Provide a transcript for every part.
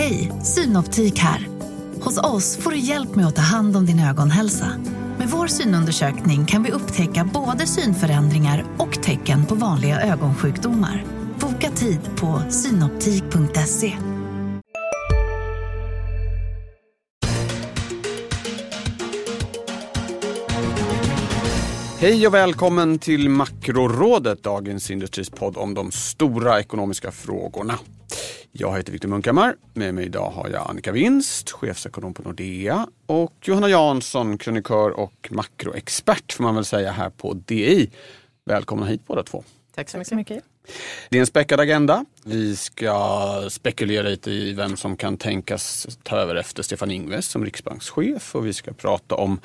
Hej, Synoptik här. Hos oss får du hjälp med att ta hand om din ögonhälsa. Med vår synundersökning kan vi upptäcka både synförändringar och tecken på vanliga ögonsjukdomar. Boka tid på synoptik.se. Hej och välkommen till Makrorådet, Dagens Industris podd om de stora ekonomiska frågorna. Jag heter Viktor Munkhammar. Med mig idag har jag Annika Winst, chefsekonom på Nordea och Johanna Jansson, krönikör och makroexpert får man väl säga här på DI. Välkomna hit båda två. Tack så mycket. Det är en späckad agenda. Vi ska spekulera lite i vem som kan tänkas ta över efter Stefan Ingves som riksbankschef och vi ska prata om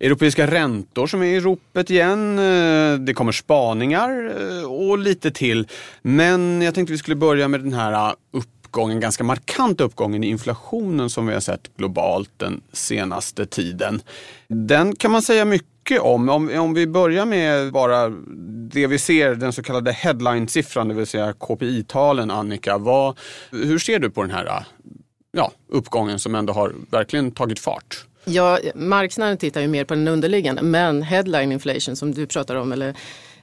europeiska räntor som är i ropet igen. Eh, det kommer spaningar eh, och lite till. Men jag tänkte vi skulle börja med den här eh, uppgången, ganska markanta uppgången i inflationen som vi har sett globalt den senaste tiden. Den kan man säga mycket om. om. Om vi börjar med bara det vi ser, den så kallade headline-siffran, det vill säga KPI-talen, Annika. Vad, hur ser du på den här ja, uppgången som ändå har verkligen tagit fart? Ja, marknaden tittar ju mer på den underliggande, men headline inflation som du pratar om, eller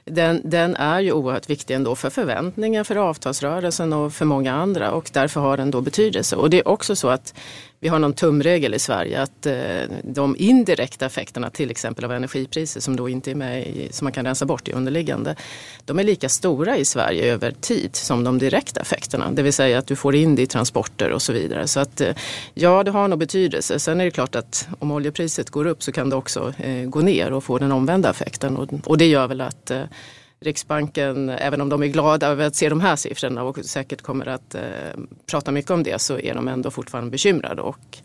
den, den, är ju oerhört viktig ändå för förväntningar, för avtalsrörelsen och för många andra och därför har den då betydelse. Och det är också så att vi har någon tumregel i Sverige att eh, de indirekta effekterna till exempel av energipriser som då inte är med i, som man kan rensa bort i underliggande. De är lika stora i Sverige över tid som de direkta effekterna. Det vill säga att du får in det i transporter och så vidare. Så att eh, ja, det har nog betydelse. Sen är det klart att om oljepriset går upp så kan det också eh, gå ner och få den omvända effekten. Och det gör väl att Riksbanken, även om de är glada över att se de här siffrorna och säkert kommer att eh, prata mycket om det så är de ändå fortfarande bekymrade. Och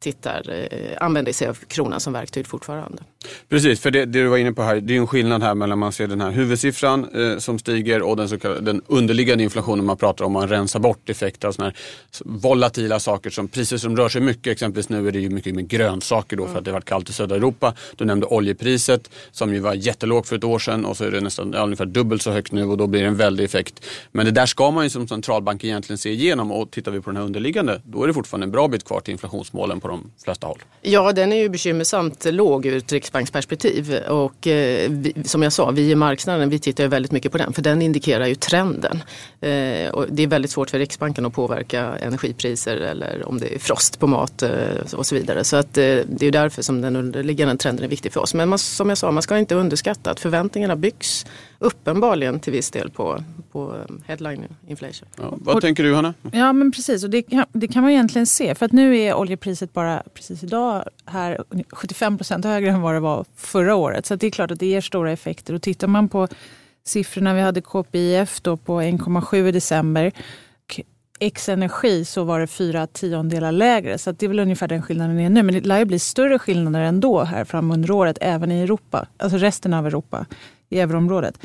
tittar, eh, använder sig av kronan som verktyg fortfarande. Precis, för det, det, du var inne på här, det är en skillnad här mellan man ser den här huvudsiffran eh, som stiger och den, så kallade, den underliggande inflationen man pratar om. Man rensar bort effekter av sådana här volatila saker som priser som rör sig mycket. Exempelvis nu är det ju mycket med grönsaker då för att det har varit kallt i södra Europa. Du nämnde oljepriset som ju var jättelågt för ett år sedan och så är det nästan ja, ungefär dubbelt så högt nu och då blir det en väldig effekt. Men det där ska man ju som centralbank egentligen se igenom och tittar vi på den här underliggande då är det fortfarande en bra bit kvar till inflationsmålen på de flesta håll. Ja, den är ju bekymmersamt låg ur ett riksbanksperspektiv. Och eh, vi, som jag sa, vi i marknaden vi tittar ju väldigt mycket på den för den indikerar ju trenden. Eh, och det är väldigt svårt för Riksbanken att påverka energipriser eller om det är frost på mat eh, och så vidare. Så att, eh, det är därför som den underliggande trenden är viktig för oss. Men man, som jag sa, man ska inte underskatta att förväntningarna byggs uppenbarligen till viss del på, på headline inflation. Ja, vad och, tänker du Hanna? Ja men precis och det kan, det kan man egentligen se för att nu är oljepriset bara precis idag här 75 procent högre än vad det var förra året. Så det är klart att det ger stora effekter och tittar man på siffrorna, vi hade KPIF då på 1,7 i december. X energi så var det fyra tiondelar lägre. Så det är väl ungefär den skillnaden det är nu. Men det lär ju bli större skillnader ändå här fram under året, även i Europa. Alltså resten av Europa i euroområdet.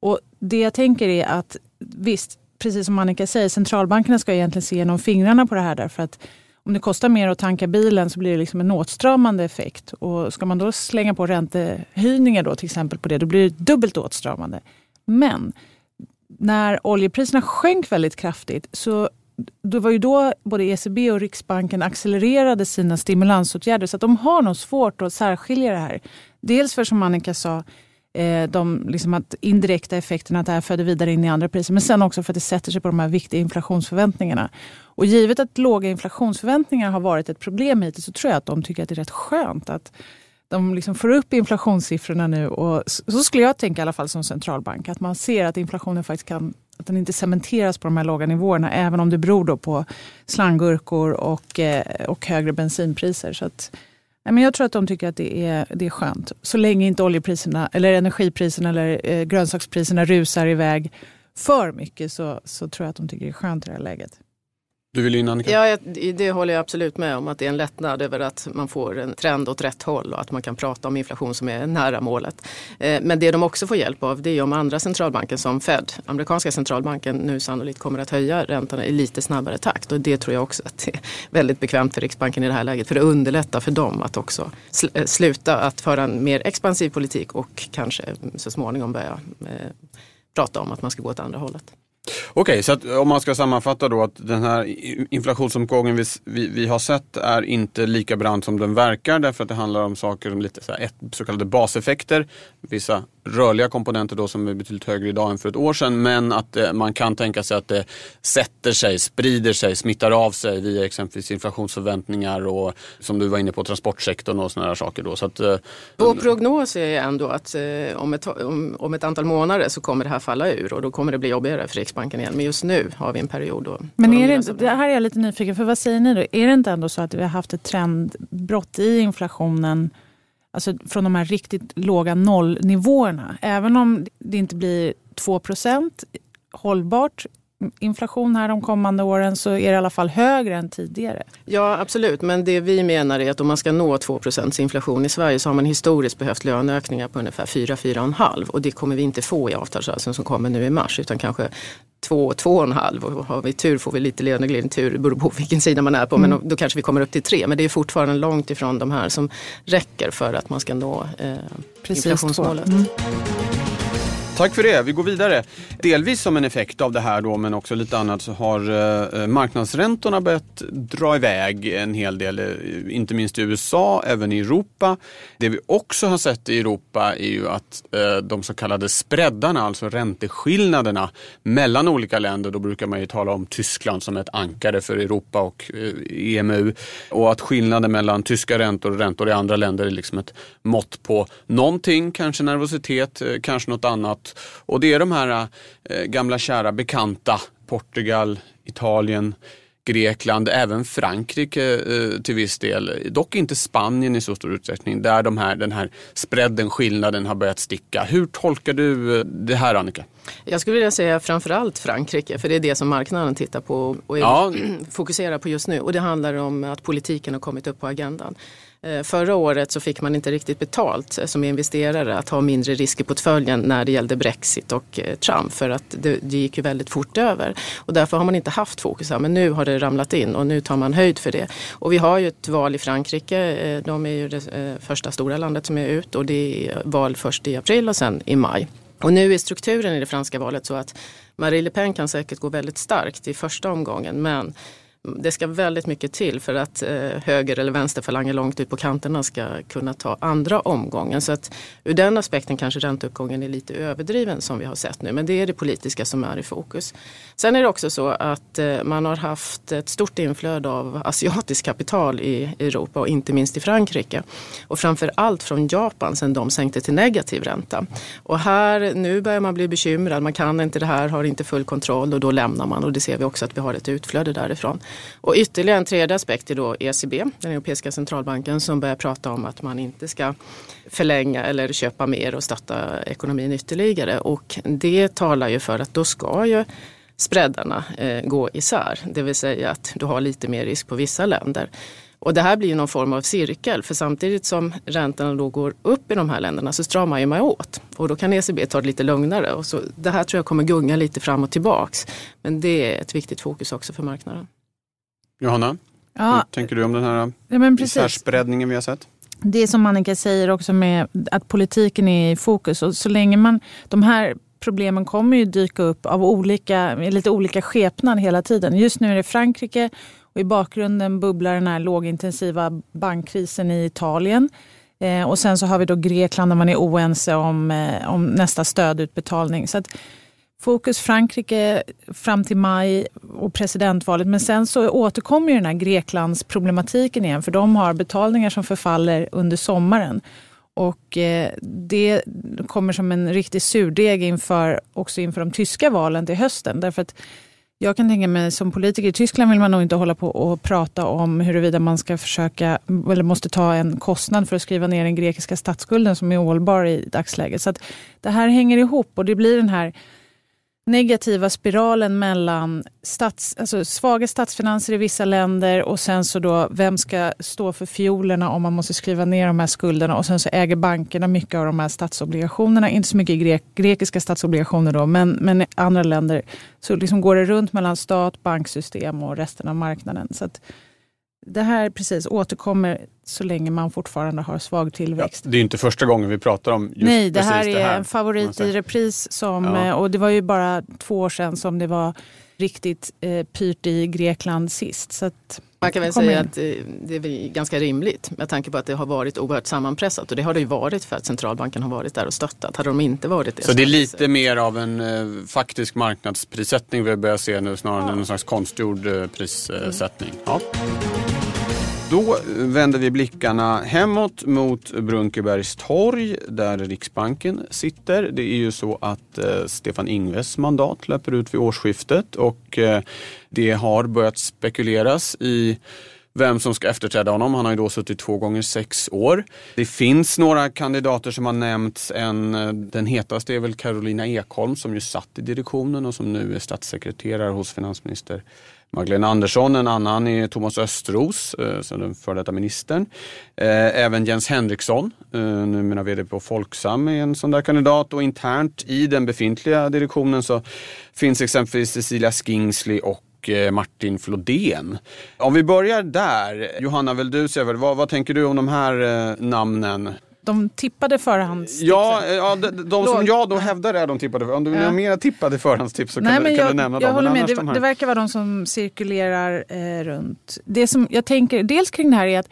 Och det jag tänker är att visst, precis som Annika säger, centralbankerna ska egentligen se genom fingrarna på det här därför att om det kostar mer att tanka bilen så blir det liksom en åtstramande effekt. Och ska man då slänga på räntehöjningar då till exempel på det, då blir det dubbelt åtstramande. Men när oljepriserna sjönk väldigt kraftigt så det var ju då både ECB och Riksbanken accelererade sina stimulansåtgärder så att de har nog svårt att särskilja det här. Dels för som Annika sa, eh, de liksom att indirekta effekterna att det här föder vidare in i andra priser. Men sen också för att det sätter sig på de här viktiga inflationsförväntningarna. Och givet att låga inflationsförväntningar har varit ett problem hittills så tror jag att de tycker att det är rätt skönt att de liksom får upp inflationssiffrorna nu. Och så skulle jag tänka i alla fall som centralbank. Att man ser att inflationen faktiskt kan att den inte cementeras på de här låga nivåerna även om det beror på slanggurkor och, eh, och högre bensinpriser. Så att, men jag tror att de tycker att det är, det är skönt. Så länge inte oljepriserna, eller energipriserna eller eh, grönsakspriserna rusar iväg för mycket så, så tror jag att de tycker det är skönt i det här läget. Du vill in Annika? Ja, det håller jag absolut med om. Att det är en lättnad över att man får en trend åt rätt håll och att man kan prata om inflation som är nära målet. Eh, men det de också får hjälp av det är om andra centralbanker som Fed, amerikanska centralbanken, nu sannolikt kommer att höja räntorna i lite snabbare takt. Och det tror jag också att det är väldigt bekvämt för Riksbanken i det här läget. För det underlättar för dem att också eh, sluta att föra en mer expansiv politik och kanske så småningom börja eh, prata om att man ska gå åt andra hållet. Okej, så att om man ska sammanfatta då att den här inflationsuppgången vi, vi, vi, har sett är inte lika brant som den verkar därför att det handlar om saker som lite så, här, så kallade baseffekter. Vissa rörliga komponenter då som är betydligt högre idag än för ett år sedan men att eh, man kan tänka sig att det sätter sig, sprider sig, smittar av sig via exempelvis inflationsförväntningar och som du var inne på transportsektorn och sådana saker. Då. Så att, eh, Vår prognos är ändå att eh, om, ett, om, om ett antal månader så kommer det här falla ur och då kommer det bli jobbigare för Riksbanken igen. Men just nu har vi en period då. Men är det, det här är jag lite nyfiken för vad säger ni då? Är det inte ändå så att vi har haft ett trendbrott i inflationen alltså från de här riktigt låga nollnivåerna. Även om det inte blir 2% hållbart inflation här de kommande åren så är det i alla fall högre än tidigare. Ja absolut, men det vi menar är att om man ska nå 2 inflation i Sverige så har man historiskt behövt löneökningar på ungefär 4-4,5 och det kommer vi inte få i avtalsrörelsen som kommer nu i mars utan kanske 2, 2,5 och har vi tur får vi lite löneglidning, tur beror på vilken sida man är på mm. men då kanske vi kommer upp till 3 men det är fortfarande långt ifrån de här som räcker för att man ska nå eh, inflationsmålet. Mm. Tack för det. Vi går vidare. Delvis som en effekt av det här då, men också lite annat så har eh, marknadsräntorna börjat dra iväg en hel del, eh, inte minst i USA, även i Europa. Det vi också har sett i Europa är ju att eh, de så kallade spreadarna, alltså ränteskillnaderna mellan olika länder, då brukar man ju tala om Tyskland som ett ankare för Europa och EMU. Och att skillnaden mellan tyska räntor och räntor i andra länder är liksom ett mått på någonting, kanske nervositet, kanske något annat och det är de här eh, gamla kära bekanta, Portugal, Italien, Grekland, även Frankrike eh, till viss del. Dock inte Spanien i så stor utsträckning, där de här, den här spreaden, skillnaden har börjat sticka. Hur tolkar du eh, det här Annika? Jag skulle vilja säga framförallt Frankrike, för det är det som marknaden tittar på och ja. fokuserar på just nu. Och det handlar om att politiken har kommit upp på agendan. Eh, förra året så fick man inte riktigt betalt eh, som investerare att ha mindre risk i portföljen när det gällde Brexit och eh, Trump för att det, det gick ju väldigt fort över. Och därför har man inte haft fokus här men nu har det ramlat in och nu tar man höjd för det. Och vi har ju ett val i Frankrike, de är ju det första stora landet som är ut och det är val först i april och sen i maj. Och nu är strukturen i det franska valet så att Marie Le Pen kan säkert gå väldigt starkt i första omgången men det ska väldigt mycket till för att eh, höger eller vänsterfalanger långt ut på kanterna ska kunna ta andra omgången. Så att ur den aspekten kanske ränteuppgången är lite överdriven som vi har sett nu. Men det är det politiska som är i fokus. Sen är det också så att eh, man har haft ett stort inflöde av asiatiskt kapital i Europa och inte minst i Frankrike. Och framför allt från Japan sen de sänkte till negativ ränta. Och här, nu börjar man bli bekymrad. Man kan inte det här, har inte full kontroll och då lämnar man. Och det ser vi också att vi har ett utflöde därifrån. Och ytterligare en tredje aspekt är då ECB, den europeiska centralbanken som börjar prata om att man inte ska förlänga eller köpa mer och stötta ekonomin ytterligare. Och det talar ju för att då ska ju spreadarna eh, gå isär. Det vill säga att du har lite mer risk på vissa länder. Och det här blir någon form av cirkel för samtidigt som räntorna då går upp i de här länderna så stramar man åt. Och då kan ECB ta det lite lugnare. Och så, det här tror jag kommer gunga lite fram och tillbaks. Men det är ett viktigt fokus också för marknaden. Johanna, ja. hur tänker du om den här ja, isärspräddningen vi har sett? Det är som Annika säger också med att politiken är i fokus. Och så länge man, de här problemen kommer ju dyka upp av olika, lite olika skepnad hela tiden. Just nu är det Frankrike och i bakgrunden bubblar den här lågintensiva bankkrisen i Italien. Eh, och sen så har vi då Grekland där man är oense om, eh, om nästa stödutbetalning. Så att, fokus Frankrike fram till maj och presidentvalet. Men sen så återkommer ju den här Greklands problematiken igen för de har betalningar som förfaller under sommaren. Och eh, det kommer som en riktig surdeg inför, också inför de tyska valen till hösten. Därför att jag kan tänka mig som politiker i Tyskland vill man nog inte hålla på och prata om huruvida man ska försöka eller måste ta en kostnad för att skriva ner den grekiska statsskulden som är ohållbar i dagsläget. Så att det här hänger ihop och det blir den här negativa spiralen mellan stats, alltså svaga statsfinanser i vissa länder och sen så då vem ska stå för fiolerna om man måste skriva ner de här skulderna och sen så äger bankerna mycket av de här statsobligationerna. Inte så mycket grek, grekiska statsobligationer då men, men i andra länder så liksom går det runt mellan stat, banksystem och resten av marknaden. Så att, det här precis återkommer så länge man fortfarande har svag tillväxt. Ja, det är inte första gången vi pratar om just Nej, det här är det här. en favorit i repris. Som, Ja. eh, och det var ju bara två år sedan som det var riktigt eh, pyrt i Grekland sist. Så att, Man kan väl säga in. att eh, det är ganska rimligt med tanke på att det har varit oerhört sammanpressat och det har det ju varit för att centralbanken har varit där och stöttat. Hade de inte varit det Så det är lite mer av en eh, faktisk marknadsprissättning vi börjar se nu snarare än en slags konstgjord eh, prissättning. Ja. Då vänder vi blickarna hemåt mot Brunkebergs torg där Riksbanken sitter. Det är ju så att eh, Stefan Ingves mandat löper ut vid årsskiftet och eh, det har börjat spekuleras i vem som ska efterträda honom. Han har ju då suttit två gånger sex år. Det finns några kandidater som har nämnts. En, eh, den hetaste är väl Carolina Ekholm som ju satt i direktionen och som nu är statssekreterare hos finansminister Magdalena Andersson. En annan är Thomas Östros, eh, den före detta ministern. Eh, även Jens Henriksson, numera vd på Folksam, är en sån där kandidat. Och internt i den befintliga direktionen så finns exempelvis Cecilia Skingsley och eh, Martin Flodén. Om vi börjar där, Johanna du väl, vad, vad tänker du om de här eh, namnen? de tippade förhandstipsen. Ja, eh, ja de, de som jag då hävdar är de tippade. Om du vill Ja. ha mera tippade förhandstips så kan, Nej, du, men kan jag, du nämna jag dem. håller Men med. Det, det verkar vara de som cirkulerar eh, runt. Det som jag tänker dels kring det här är att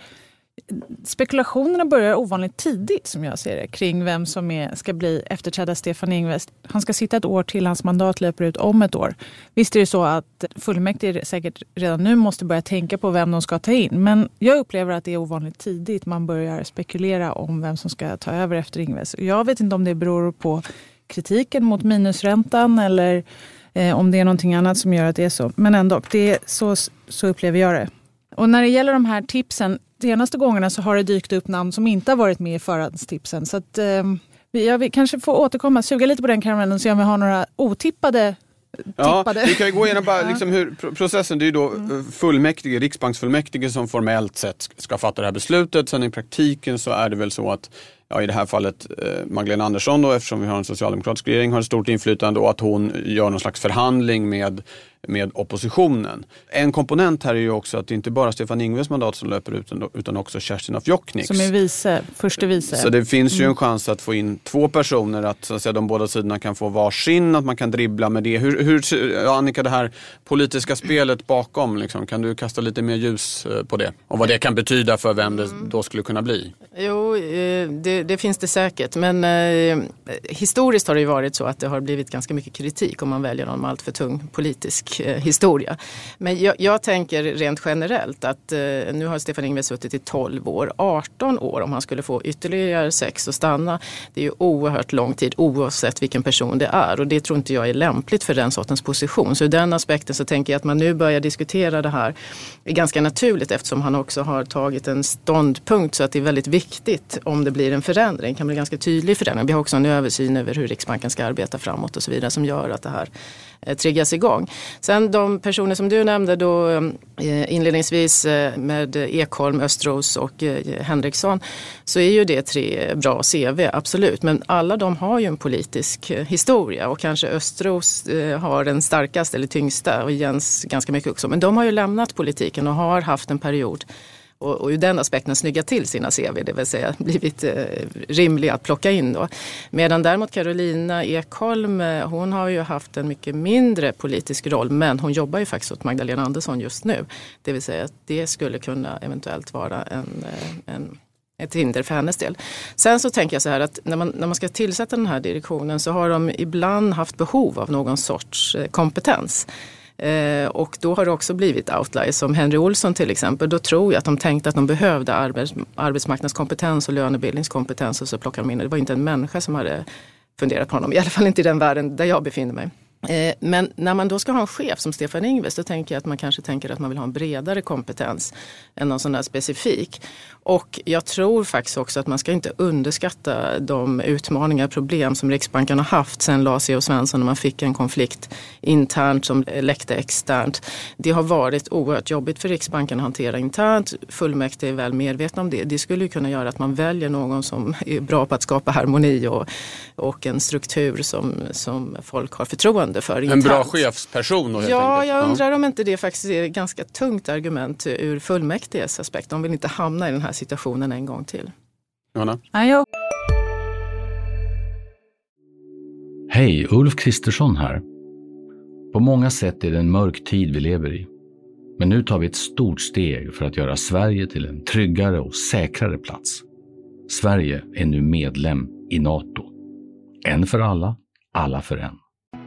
spekulationerna börjar ovanligt tidigt som jag ser det kring vem som är, ska bli efterträdda Stefan Ingves. Han ska sitta ett år till, hans mandat löper ut om ett år. Visst är det så att fullmäktige säkert redan nu måste börja tänka på vem de ska ta in. Men jag upplever att det är ovanligt tidigt man börjar spekulera om vem som ska ta över efter Ingves. Jag vet inte om det beror på kritiken mot minusräntan eller eh, om det är någonting annat som gör att det är så. Men ändå, det är så, så upplever jag det. Och när det gäller de här tipsen, senaste gångerna så har det dykt upp namn som inte har varit med i förhandstipsen. Så att, eh, vi- jag kanske få återkomma, suga lite på den karamellen och se om vi har några otippade Ja, tippade. vi kan ju gå igenom bara liksom hur pro- processen. Det är ju då Mm. eh, fullmäktige, riksbanksfullmäktige som formellt sett ska fatta det här beslutet. Sen i praktiken så är det väl så att ja, i det här fallet eh, Magdalena Andersson då, eftersom vi har en socialdemokratisk regering har ett stort inflytande och att hon gör någon slags förhandling med, med oppositionen. En komponent här är ju också att det inte bara är Stefan Ingves mandat som löper ut utan- utan också Kerstin af Jokkniks. som är vice, förste vice. Så det finns ju Mm. en chans att få in två personer, att, så att säga, de båda sidorna kan få varsin, att man kan dribbla med det. Hur, hur Annika, det här politiska spelet bakom, liksom, kan du kasta lite mer ljus eh, på det? Och vad det kan betyda för vem det då skulle kunna bli? Jo, eh, det, det finns det säkert. Men eh, historiskt har det ju varit så att det har blivit ganska mycket kritik om man väljer någon med allt för tung politisk eh, historia. Men jag, jag tänker rent generellt att eh, nu har Stefan Ingves suttit i 12 år, 18 år om han skulle få ytterligare sex och stanna. Det är ju oerhört lång tid oavsett vilken person det är och det tror inte jag är lämpligt för den sortens position. Så ur den aspekten så tänker jag att man nu börjar diskutera det här är ganska naturligt eftersom han också har tagit en ståndpunkt så att det är väldigt viktigt om det blir en förändring. Det kan bli ganska tydlig förändring. Vi har också en översyn över hur Riksbanken ska arbeta framåt och så vidare som gör att det här Eh, triggas igång. Sen de personer som du nämnde då eh, inledningsvis eh, med Ekholm, Östros och Henriksson så är ju det tre bra CV, absolut. Men alla de har ju en politisk historia och kanske Östros har den starkaste eller tyngsta och Jens ganska mycket också. Men de har ju lämnat politiken och har haft en period och, och ur den aspekten snygga till sina CV, det vill säga blivit eh, rimliga att plocka in. Då. Medan däremot Carolina Ekholm, eh, hon har ju haft en mycket mindre politisk roll men hon jobbar ju faktiskt åt Magdalena Andersson just nu. Det vill säga att det skulle kunna eventuellt vara en, eh, en ett hinder för hennes del. Sen så tänker jag så här att när man, när man ska tillsätta den här direktionen så har de ibland haft behov av någon sorts eh, kompetens. Eh, och då har det också blivit outliers som Henry Olsson till exempel. Då tror jag att de tänkte att de behövde arbets, arbetsmarknadskompetens och lönebildningskompetens och så plockade de in det. Det var inte en människa som hade funderat på honom, i alla fall inte i den världen där jag befinner mig. Eh, men när man då ska ha en chef som Stefan Ingves då tänker jag att man kanske tänker att man vill ha en bredare kompetens än någon sån där specifik. Och jag tror faktiskt också att man ska inte underskatta de utmaningar och problem som Riksbanken har haft sen Lars E.O. Svensson när man fick en konflikt internt som läckte externt. Det har varit oerhört jobbigt för Riksbanken att hantera internt. Fullmäktige är väl medvetna om det. Det skulle ju kunna göra att man väljer någon som är bra på att skapa harmoni och, och en struktur som, som folk har förtroende förtroende för En bra chefsperson då helt Ja, enkelt. jag undrar om inte det faktiskt är ett ganska tungt argument ur fullmäktiges aspekt. De vill inte hamna i den här situationen en gång till. Johanna? Hej, Ulf Kristersson här. På många sätt är det en mörk tid vi lever i. Men nu tar vi ett stort steg för att göra Sverige till en tryggare och säkrare plats. Sverige är nu medlem i Nato. En för alla, alla för en.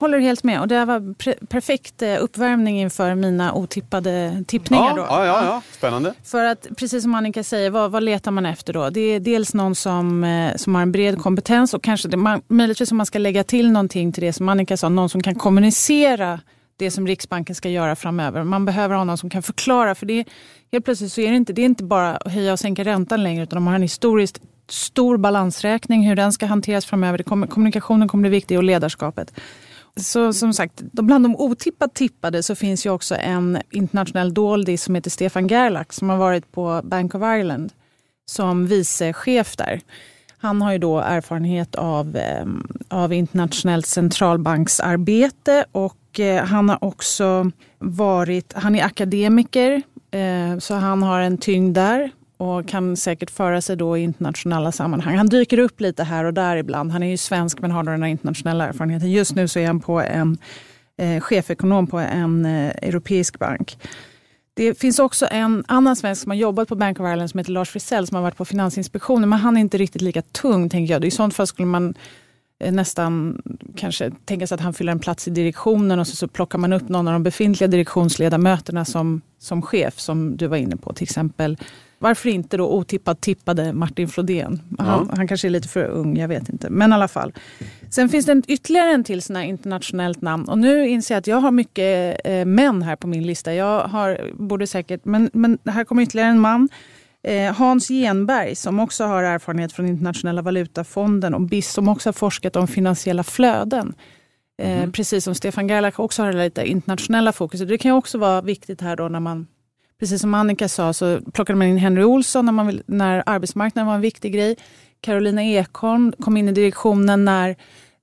Håller helt med. Och det var pre- perfekt eh, uppvärmning inför mina otippade tippningar. Ja, då. ja, ja, ja, spännande. För att precis som Annika säger, vad, vad letar man efter då? Det är dels någon som, eh, som har en bred kompetens och kanske det, man, möjligtvis om man ska lägga till någonting till det som Annika sa, någon som kan kommunicera det som Riksbanken ska göra framöver. Man behöver ha någon som kan förklara för det helt plötsligt så är det inte, det är inte bara att höja och sänka räntan längre utan de har en historiskt stor balansräkning, hur den ska hanteras framöver. Det kommer, kommunikationen kommer bli viktig och ledarskapet. Så som sagt, bland de otippat tippade så finns ju också en internationell doldis som heter Stefan Gerlach som har varit på Bank of Ireland som vicechef där. Han har ju då erfarenhet av, ehm, av internationellt centralbanksarbete och eh, han har också varit, han är akademiker eh, så han har en tyngd där och kan säkert föra sig då i internationella sammanhang. Han dyker upp lite här och där ibland. Han är ju svensk men har då den här internationella erfarenheten. Just nu så är han på en eh, chefekonom på en eh, europeisk bank. Det finns också en annan svensk som har jobbat på Bank of Ireland som heter Lars Frisell som har varit på Finansinspektionen. Men han är inte riktigt lika tung tänker jag. I sånt fall skulle man eh, nästan kanske tänka sig att han fyller en plats i direktionen och så, så plockar man upp någon av de befintliga direktionsledamöterna som, som chef som du var inne på. Till exempel varför inte då otippat tippade Martin Flodén? Han, Ja. han kanske är lite för ung, jag vet inte. Men i alla fall. Sen finns det en, ytterligare en till sån här internationellt namn. Och nu inser jag att jag har mycket eh, män här på min lista. Jag har, borde säkert, men, men här kommer ytterligare en man. Eh, Hans Genberg som också har erfarenhet från Internationella valutafonden och BIS som också har forskat om finansiella flöden. Eh, Precis som Stefan Gerlach också har det lite internationella fokuset. Det kan också vara viktigt här då när man Precis som Annika sa så plockade man in Henry Olsson när, man vill, när arbetsmarknaden var en viktig grej. Carolina Ekholm kom in i direktionen när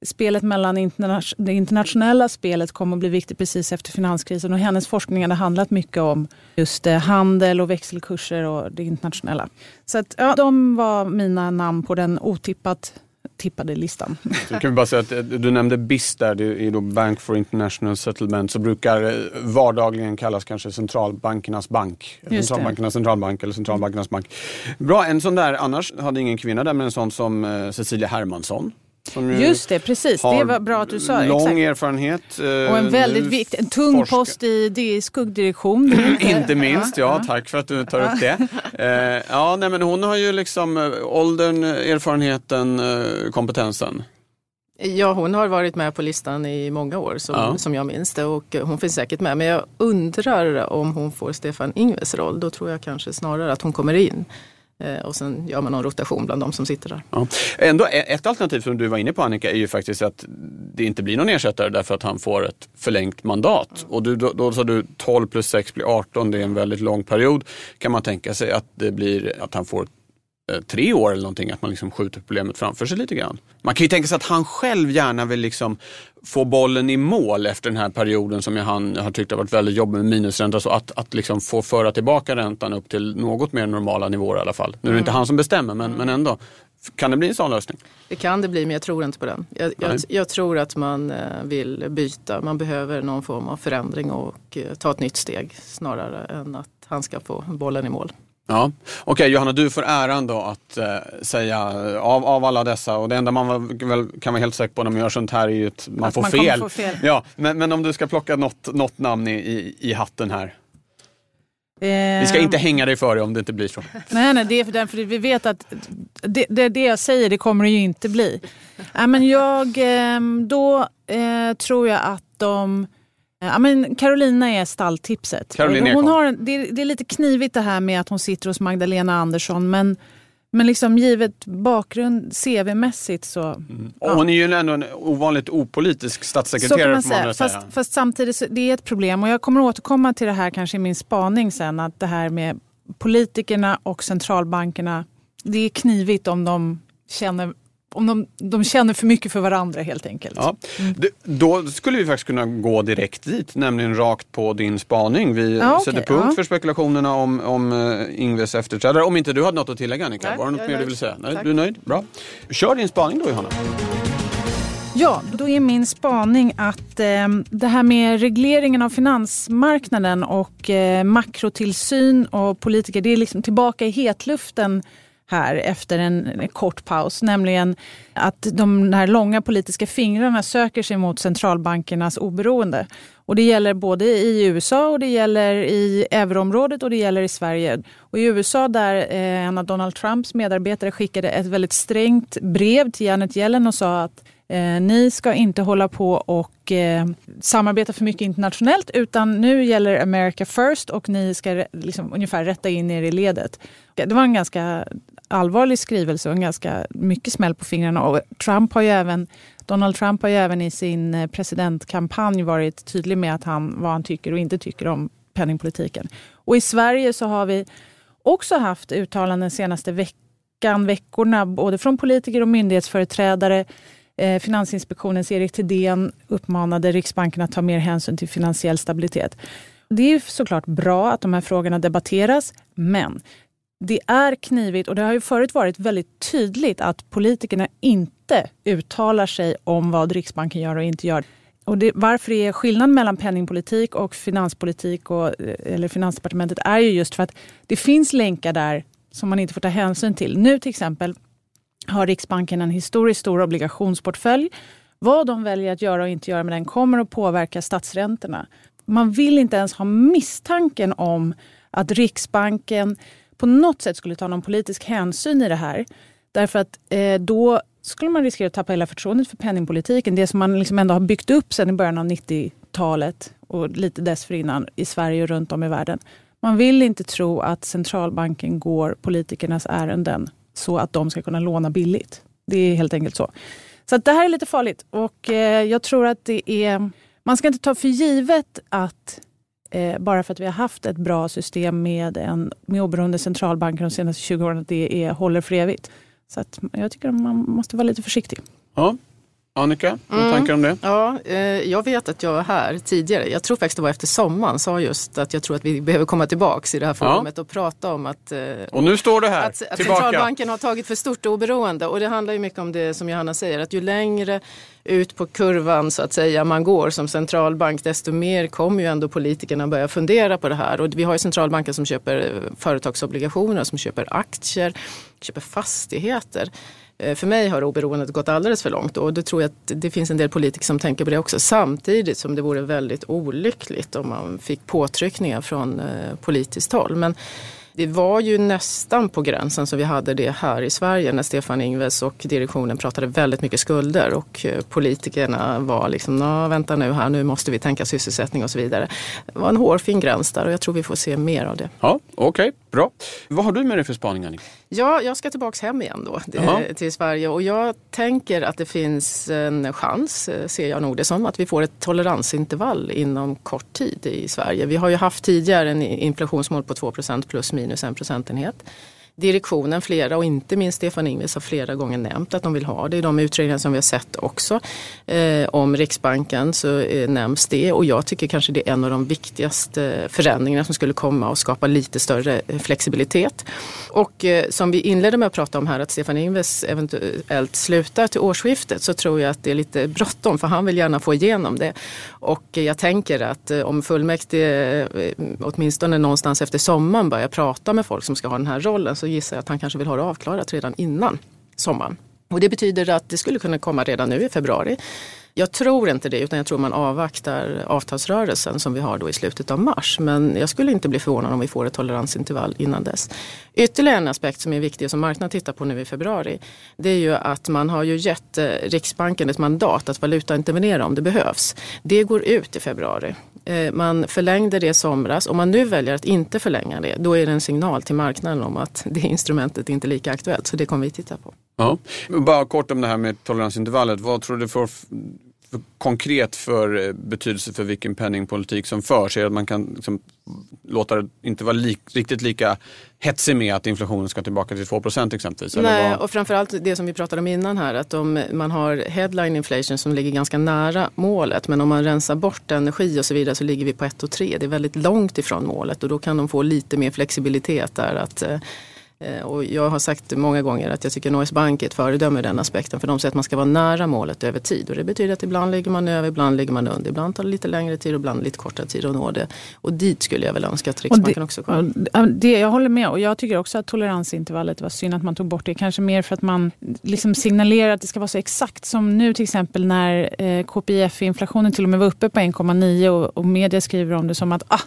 spelet mellan interna det internationella spelet kom att bli viktigt precis efter finanskrisen. Och hennes forskning hade handlat mycket om just eh, handel och växelkurser och det internationella. Så att, ja, de var mina namn på den otippat tippade listan. Så kan vi bara säga att eh, du nämnde BIS där, det är då Bank for International Settlement, som brukar eh, vardagligen kallas kanske centralbankernas bank. Centralbankernas centralbank eller centralbankernas bank. Bra, en sån där, annars hade ingen kvinna där, men en sån som eh, Cecilia Hermansson. Just det, precis. Det var bra att du sa. Lång Exakt. erfarenhet. eh, Och en väldigt nu viktig, en tung forskar- post i, det är skuggdirektion. Det inte- minst, ja. Tack för att du tar upp det. Eh, ja, nej, men hon har ju liksom eh, åldern, erfarenheten, kompetensen. Ja, hon har varit med på listan i många år som, Ja. som jag minns det och hon finns säkert med. Men jag undrar om hon får Stefan Ingves roll. Då tror jag kanske snarare att hon kommer in. Eh, och sen gör man någon rotation bland de som sitter där. Ja. Ändå, ett alternativ som du var inne på Annika är ju faktiskt att det inte blir någon ersättare därför att han får ett förlängt mandat. Och du, då, då sa du 12 plus 6 blir 18, det är en väldigt lång period. Kan man tänka sig att det blir att han får tre år eller någonting, att man liksom skjuter problemet framför sig lite grann. Man kan ju tänka sig att han själv gärna vill liksom få bollen i mål efter den här perioden som jag han har tyckt har varit väldigt jobbig med minusränta. Så att, att liksom få föra tillbaka räntan upp till något mer normala nivåer i alla fall. Nu är det inte han som bestämmer men, men ändå. Kan det bli en sån lösning? Det kan det bli, men jag tror inte på den. Jag, jag, jag tror att man eh, vill byta. Man behöver någon form av förändring och eh, ta ett nytt steg snarare än att han ska få bollen i mål. Ja, Okej Johanna, du får äran då att eh, säga av, av alla dessa och det enda man väl, väl kan vara helt säker på när man gör sånt här är ju att man Att får man fel. få fel. Ja, men, men om du ska plocka något, något namn i, i, i hatten här. Vi ska Eh, inte hänga dig för det om det inte blir så. Nej, nej, det är för därför vi vet att det, det, det jag säger det kommer det ju inte bli. Nej, men jag, eh, då eh, tror jag att de Ja, men Carolina är stalltipset. Caroline hon Ekholm. har, det, är, det är lite knivigt det här med att hon sitter hos Magdalena Andersson men, men liksom givet bakgrund CV-mässigt så... Och hon är ju ändå en ovanligt opolitisk Så kan statssekreterare man man säga. väl Fast, säga. fast samtidigt det är ett problem och jag kommer återkomma till det här kanske i min spaning sen att det här med politikerna och centralbankerna det är knivigt om de känner, om de, de känner för mycket för varandra helt enkelt. Ja. D- Då skulle vi faktiskt kunna gå direkt dit, nämligen rakt på din spaning. Vi Ja, okej, sätter punkt ja. för spekulationerna om, om uh, Ingves efterträdare. Om inte du hade något att tillägga Annika, Nej, var det något mer du nöjd. vill säga? Nej, Tack. du är nöjd? Bra. Kör din spaning då Johanna. Ja, då är min spaning att eh, det här med regleringen av finansmarknaden och eh, makrotillsyn och politiker, det är liksom tillbaka i hetluften här efter en, kort paus. Nämligen att de här långa politiska fingrarna söker sig mot centralbankernas oberoende. Och det gäller både i USA och det gäller i euroområdet och det gäller i Sverige. Och I USA där eh, en av Donald Trumps medarbetare skickade ett väldigt strängt brev till Janet Yellen och sa att Eh, ni ska inte hålla på och eh, samarbeta för mycket internationellt utan nu gäller America first och ni ska liksom, ungefär rätta in er i ledet. Det var en ganska allvarlig skrivelse och en ganska mycket smäll på fingrarna. Och Trump har ju även, Donald Trump har ju även i sin eh, presidentkampanj varit tydlig med att han, vad han tycker och inte tycker om penningpolitiken. Och i Sverige så har vi också haft uttalanden senaste veckan, veckorna, både från politiker och myndighetsföreträdare Eh, Finansinspektionens Erik Thedéen uppmanade Riksbanken att ta mer hänsyn till finansiell stabilitet. Det är såklart bra att de här frågorna debatteras, men det är knivigt och det har ju förut varit väldigt tydligt att politikerna inte uttalar sig om vad Riksbanken gör och inte gör. Och det, varför det är skillnad mellan penningpolitik och finanspolitik och, eh, eller Finansdepartementet är ju just för att det finns länkar där som man inte får ta hänsyn till. Nu till exempel har Riksbanken en historiskt stor obligationsportfölj. Vad de väljer att göra och inte göra med den kommer att påverka statsräntorna. Man vill inte ens ha misstanken om att Riksbanken på något sätt skulle ta någon politisk hänsyn i det här. Därför att eh, då skulle man riskera att tappa hela förtroendet för penningpolitiken. Det som man liksom ändå har byggt upp sedan i början av 90-talet och lite dessförinnan i Sverige och runt om i världen. Man vill inte tro att centralbanken går politikernas ärenden så att de ska kunna låna billigt. Det är helt enkelt så. Så att det här är lite farligt och eh, jag tror att det är... Man ska inte ta för givet att eh, bara för att vi har haft ett bra system med, en, med oberoende centralbanker de senaste 20 åren, att det är, håller för evigt. Så att jag tycker att man måste vara lite försiktig. Ja. Annika, vad Mm. tankar om det? Ja, eh, jag vet att jag här tidigare, jag tror faktiskt det var efter sommaren, sa just att jag tror att vi behöver komma tillbaks i det här forumet och prata om att, eh, Och nu står det här, att, att tillbaka. centralbanken har tagit för stort oberoende. Och det handlar ju mycket om det som Johanna säger, att ju längre ut på kurvan så att säga man går som centralbank, desto mer kommer ju ändå politikerna börja fundera på det här. Och vi har ju centralbanker som köper företagsobligationer, som köper aktier, köper fastigheter. Eh, för mig har oberoendet gått alldeles för långt och det tror jag att det finns en del politiker som tänker på det också. Samtidigt som det vore väldigt olyckligt om man fick påtryckningar från eh, politiskt håll. Men det var ju nästan på gränsen som vi hade det här i Sverige när Stefan Ingves och direktionen pratade väldigt mycket skulder och eh, politikerna var liksom, "Nå, vänta nu här, nu måste vi tänka sysselsättning och så vidare. Det var en hårfin gräns där och jag tror vi får se mer av det. Ja, Okej, bra. Vad har du med dig för spaning Annika? Ja, jag ska tillbaks hem igen då till, till Sverige och jag tänker att det finns en chans, eh, ser jag nog det som, att vi får ett toleransintervall inom kort tid i Sverige. Vi har ju haft tidigare en inflationsmål på 2% plus minus en procentenhet. Direktionen, flera och inte minst Stefan Ingves har flera gånger nämnt att de vill ha det. I de utredningar som vi har sett också eh, om Riksbanken så eh, nämns det och jag tycker kanske det är en av de viktigaste eh, förändringarna som skulle komma och skapa lite större eh, flexibilitet. Och eh, som vi inledde med att prata om här att Stefan Ingves eventuellt slutar till årsskiftet så tror jag att det är lite bråttom för han vill gärna få igenom det. Och jag tänker att eh, om fullmäktige eh, åtminstone någonstans efter sommaren börjar prata med folk som ska ha den här rollen så gissar jag att han kanske vill ha det avklarat redan innan sommaren. Och det betyder att det skulle kunna komma redan nu i februari. Jag tror inte det utan jag tror man avvaktar avtalsrörelsen som vi har då i slutet av mars. Men jag skulle inte bli förvånad om vi får ett toleransintervall innan dess. Ytterligare en aspekt som är viktig och som marknaden tittar på nu i februari. Det är ju att man har ju gett eh, Riksbanken ett mandat att valutaintervenera om det behövs. Det går ut i februari. Eh, man förlängde det i somras. Om man nu väljer att inte förlänga det, då är det en signal till marknaden om att det instrumentet inte är lika aktuellt. Så det kommer vi titta på. Ja. Bara kort om det här med toleransintervallet. Vad tror du får för konkret för eh, betydelse för vilken penningpolitik som förs? Är att man kan liksom låta det inte vara li riktigt lika hetsig med att inflationen ska tillbaka till 2 exempelvis? Nej, och framförallt det som vi pratade om innan här, att om man har headline inflation som ligger ganska nära målet, men om man rensar bort energi och så vidare så ligger vi på 1 och 3. Det är väldigt långt ifrån målet och då kan de få lite mer flexibilitet där. att Eh, och jag har sagt många gånger att jag tycker Norges Bank är ett föredöme i den aspekten. För de säger att man ska vara nära målet över tid. Och det betyder att ibland ligger man över, ibland ligger man under. Ibland tar det lite längre tid och ibland lite kortare tid att nå det. Och dit skulle jag väl önska att Riksbanken det, också kom. Det, jag håller med och jag tycker också att toleransintervallet var synd att man tog bort det. Kanske mer för att man liksom signalerar att det ska vara så exakt som nu till exempel när eh, KPIF-inflationen till och med var uppe på 1,9 och, och media skriver om det som att ah,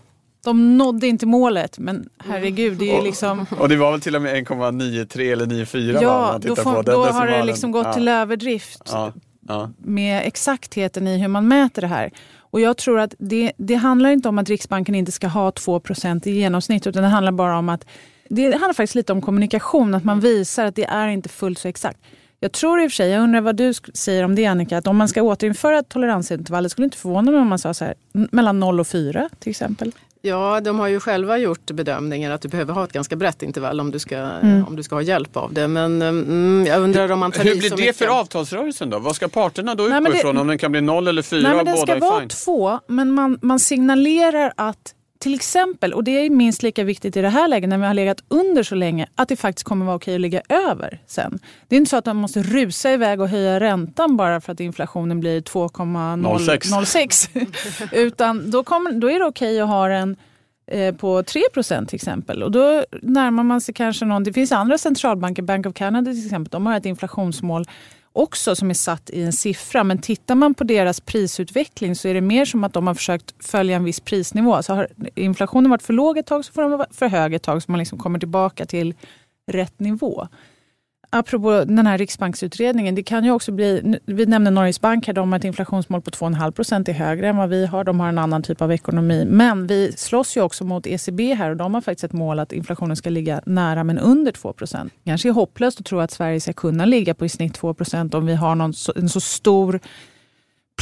de nådde inte målet, men herregud, det är liksom... Och det var väl till och med 1,93 eller 94? Ja, då, får, då har det liksom gått ja. till överdrift ja. Ja. med exaktheten i hur man mäter det här. Och jag tror att det, det handlar inte om att Riksbanken inte ska ha 2% i genomsnitt, utan det handlar bara om att det handlar faktiskt lite om kommunikation, att man visar att det är inte fullt så exakt. Jag tror i och för sig, jag undrar vad du säger om det Annika, att om man ska återinföra toleransintervallet, skulle inte förvåna mig om man sa så här, mellan 0 och 4 till exempel? Ja, de har ju själva gjort bedömningar att du behöver ha ett ganska brett intervall om du ska, mm. om du ska ha hjälp av det. Men mm, jag undrar om man tar Hur blir det mycket. för avtalsrörelsen då? Vad ska parterna då utgå ifrån? Om den kan bli noll eller fyra? Nej, men den ska vara två, men man, man signalerar att till exempel, och det är minst lika viktigt i det här läget när vi har legat under så länge, att det faktiskt kommer vara okej att ligga över sen. Det är inte så att man måste rusa iväg och höja räntan bara för att inflationen blir 2,06. Utan då, kommer, då är det okej att ha den eh, på 3% till exempel. Och då närmar man sig kanske någon... Det finns andra centralbanker, Bank of Canada till exempel, de har ett inflationsmål också som är satt i en siffra. Men tittar man på deras prisutveckling så är det mer som att de har försökt följa en viss prisnivå. Så har inflationen varit för låg ett tag så får den vara för hög ett tag så man liksom kommer tillbaka till rätt nivå apropå den här riksbanksutredningen, det kan ju också bli, vi nämnde Norges Bank här, de har ett inflationsmål på 2,5 procent, är högre än vad vi har. De har en annan typ av ekonomi. Men vi slåss ju också mot ECB här och de har faktiskt ett mål att inflationen ska ligga nära men under 2 procent. kanske är hopplöst att tro att Sverige ska kunna ligga på i snitt 2 procent om vi har någon, en så stor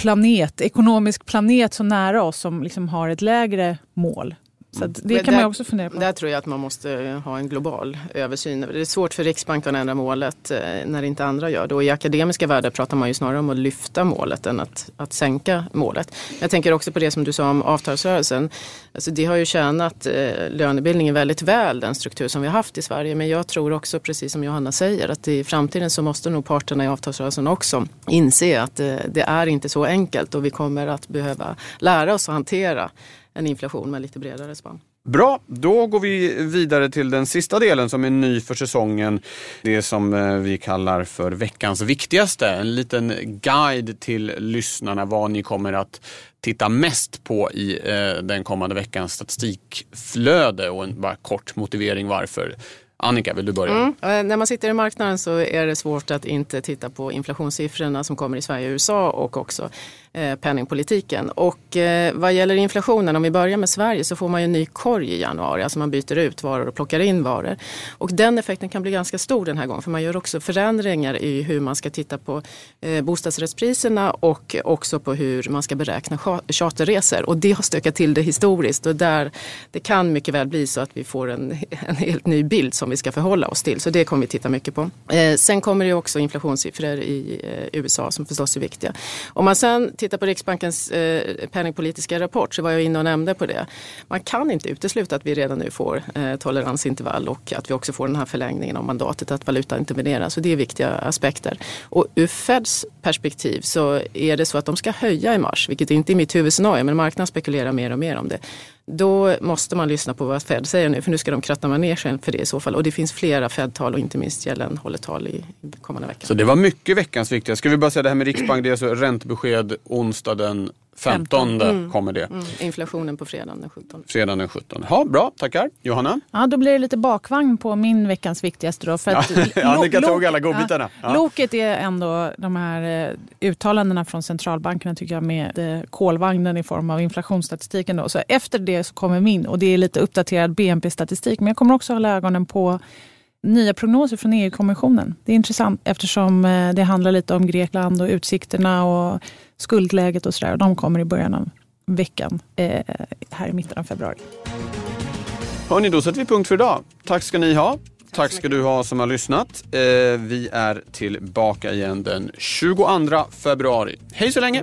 planet, ekonomisk planet så nära oss som liksom har ett lägre mål. Så det Men kan där, man också fundera på. Där tror jag att man måste ha en global översyn. Det är svårt för Riksbanken att ändra målet eh, när inte andra gör det. Och I akademiska världar pratar man ju snarare om att lyfta målet än att, att sänka målet. Jag tänker också på det som du sa om avtalsrörelsen. Alltså det har ju tjänat eh, lönebildningen väldigt väl, den struktur som vi har haft i Sverige. Men jag tror också, precis som Johanna säger, att i framtiden så måste nog parterna i avtalsrörelsen också inse att eh, det är inte så enkelt och vi kommer att behöva lära oss att hantera en inflation med lite bredare spann. Bra, då går vi vidare till den sista delen som är ny för säsongen. Det som eh, vi kallar för veckans viktigaste. En liten guide till lyssnarna vad ni kommer att titta mest på i eh, den kommande veckans statistikflöde och en bara kort motivering varför. Annika, vill du börja? Mm. Eh, när man sitter i marknaden så är det svårt att inte titta på inflationssiffrorna som kommer i Sverige och USA och också Eh, penningpolitiken. Och eh, vad gäller inflationen, om vi börjar med Sverige, så får man ju en ny korg i januari. Alltså man byter ut varor och plockar in varor. Och den effekten kan bli ganska stor den här gången. För man gör också förändringar i hur man ska titta på eh, bostadsrättspriserna och också på hur man ska beräkna charterresor. Och det har stökat till det historiskt. Och där, det kan mycket väl bli så att vi får en, en helt ny bild som vi ska förhålla oss till. Så det kommer vi titta mycket på. sen kommer det också inflationssiffror i USA som förstås är viktiga. Om man sen tittar på Riksbankens eh, penningpolitiska rapport så var jag inne och nämnde på det. Man kan inte utesluta att vi redan nu får eh, toleransintervall och att vi också får den här förlängningen av mandatet att valuta intervenerar. Så det är viktiga aspekter. Och ur Feds perspektiv så är det så att de ska höja i mars, vilket inte är mitt huvudscenario, men marknaden spekulerar mer och mer om det då måste man lyssna på vad Fed säger nu, för nu ska de kratta manegen för det i så fall. Och det finns flera Fed-tal och inte minst Yellen håller tal i, i kommande vecka. Så det var mycket veckans viktiga. Ska vi bara säga det här med Riksbank, det är alltså räntebesked onsdag den 15 Mm. kommer det. Mm, inflationen på fredagen den 17. Fredag den 17. Ja, bra, tackar. Johanna? Ja, då blir det lite bakvagn på min veckans viktigaste. Då, för att Annika tog alla godbitarna. Ja. Ja. Loket är ändå de här eh, uttalandena från centralbankerna tycker jag med eh, kolvagnen i form av inflationsstatistiken. Då. Så efter det så kommer min och det är lite uppdaterad BNP-statistik. Men jag kommer också hålla ögonen på nya prognoser från EU-kommissionen. Det är intressant eftersom eh, det handlar lite om Grekland och utsikterna och skuldläget och sådär. De kommer i början av veckan eh, här i mitten av februari. Hörni, då sätter vi punkt för idag. Tack ska ni ha. Tack ska du ha som har lyssnat. Eh, vi är tillbaka igen den 22 februari. Hej så länge!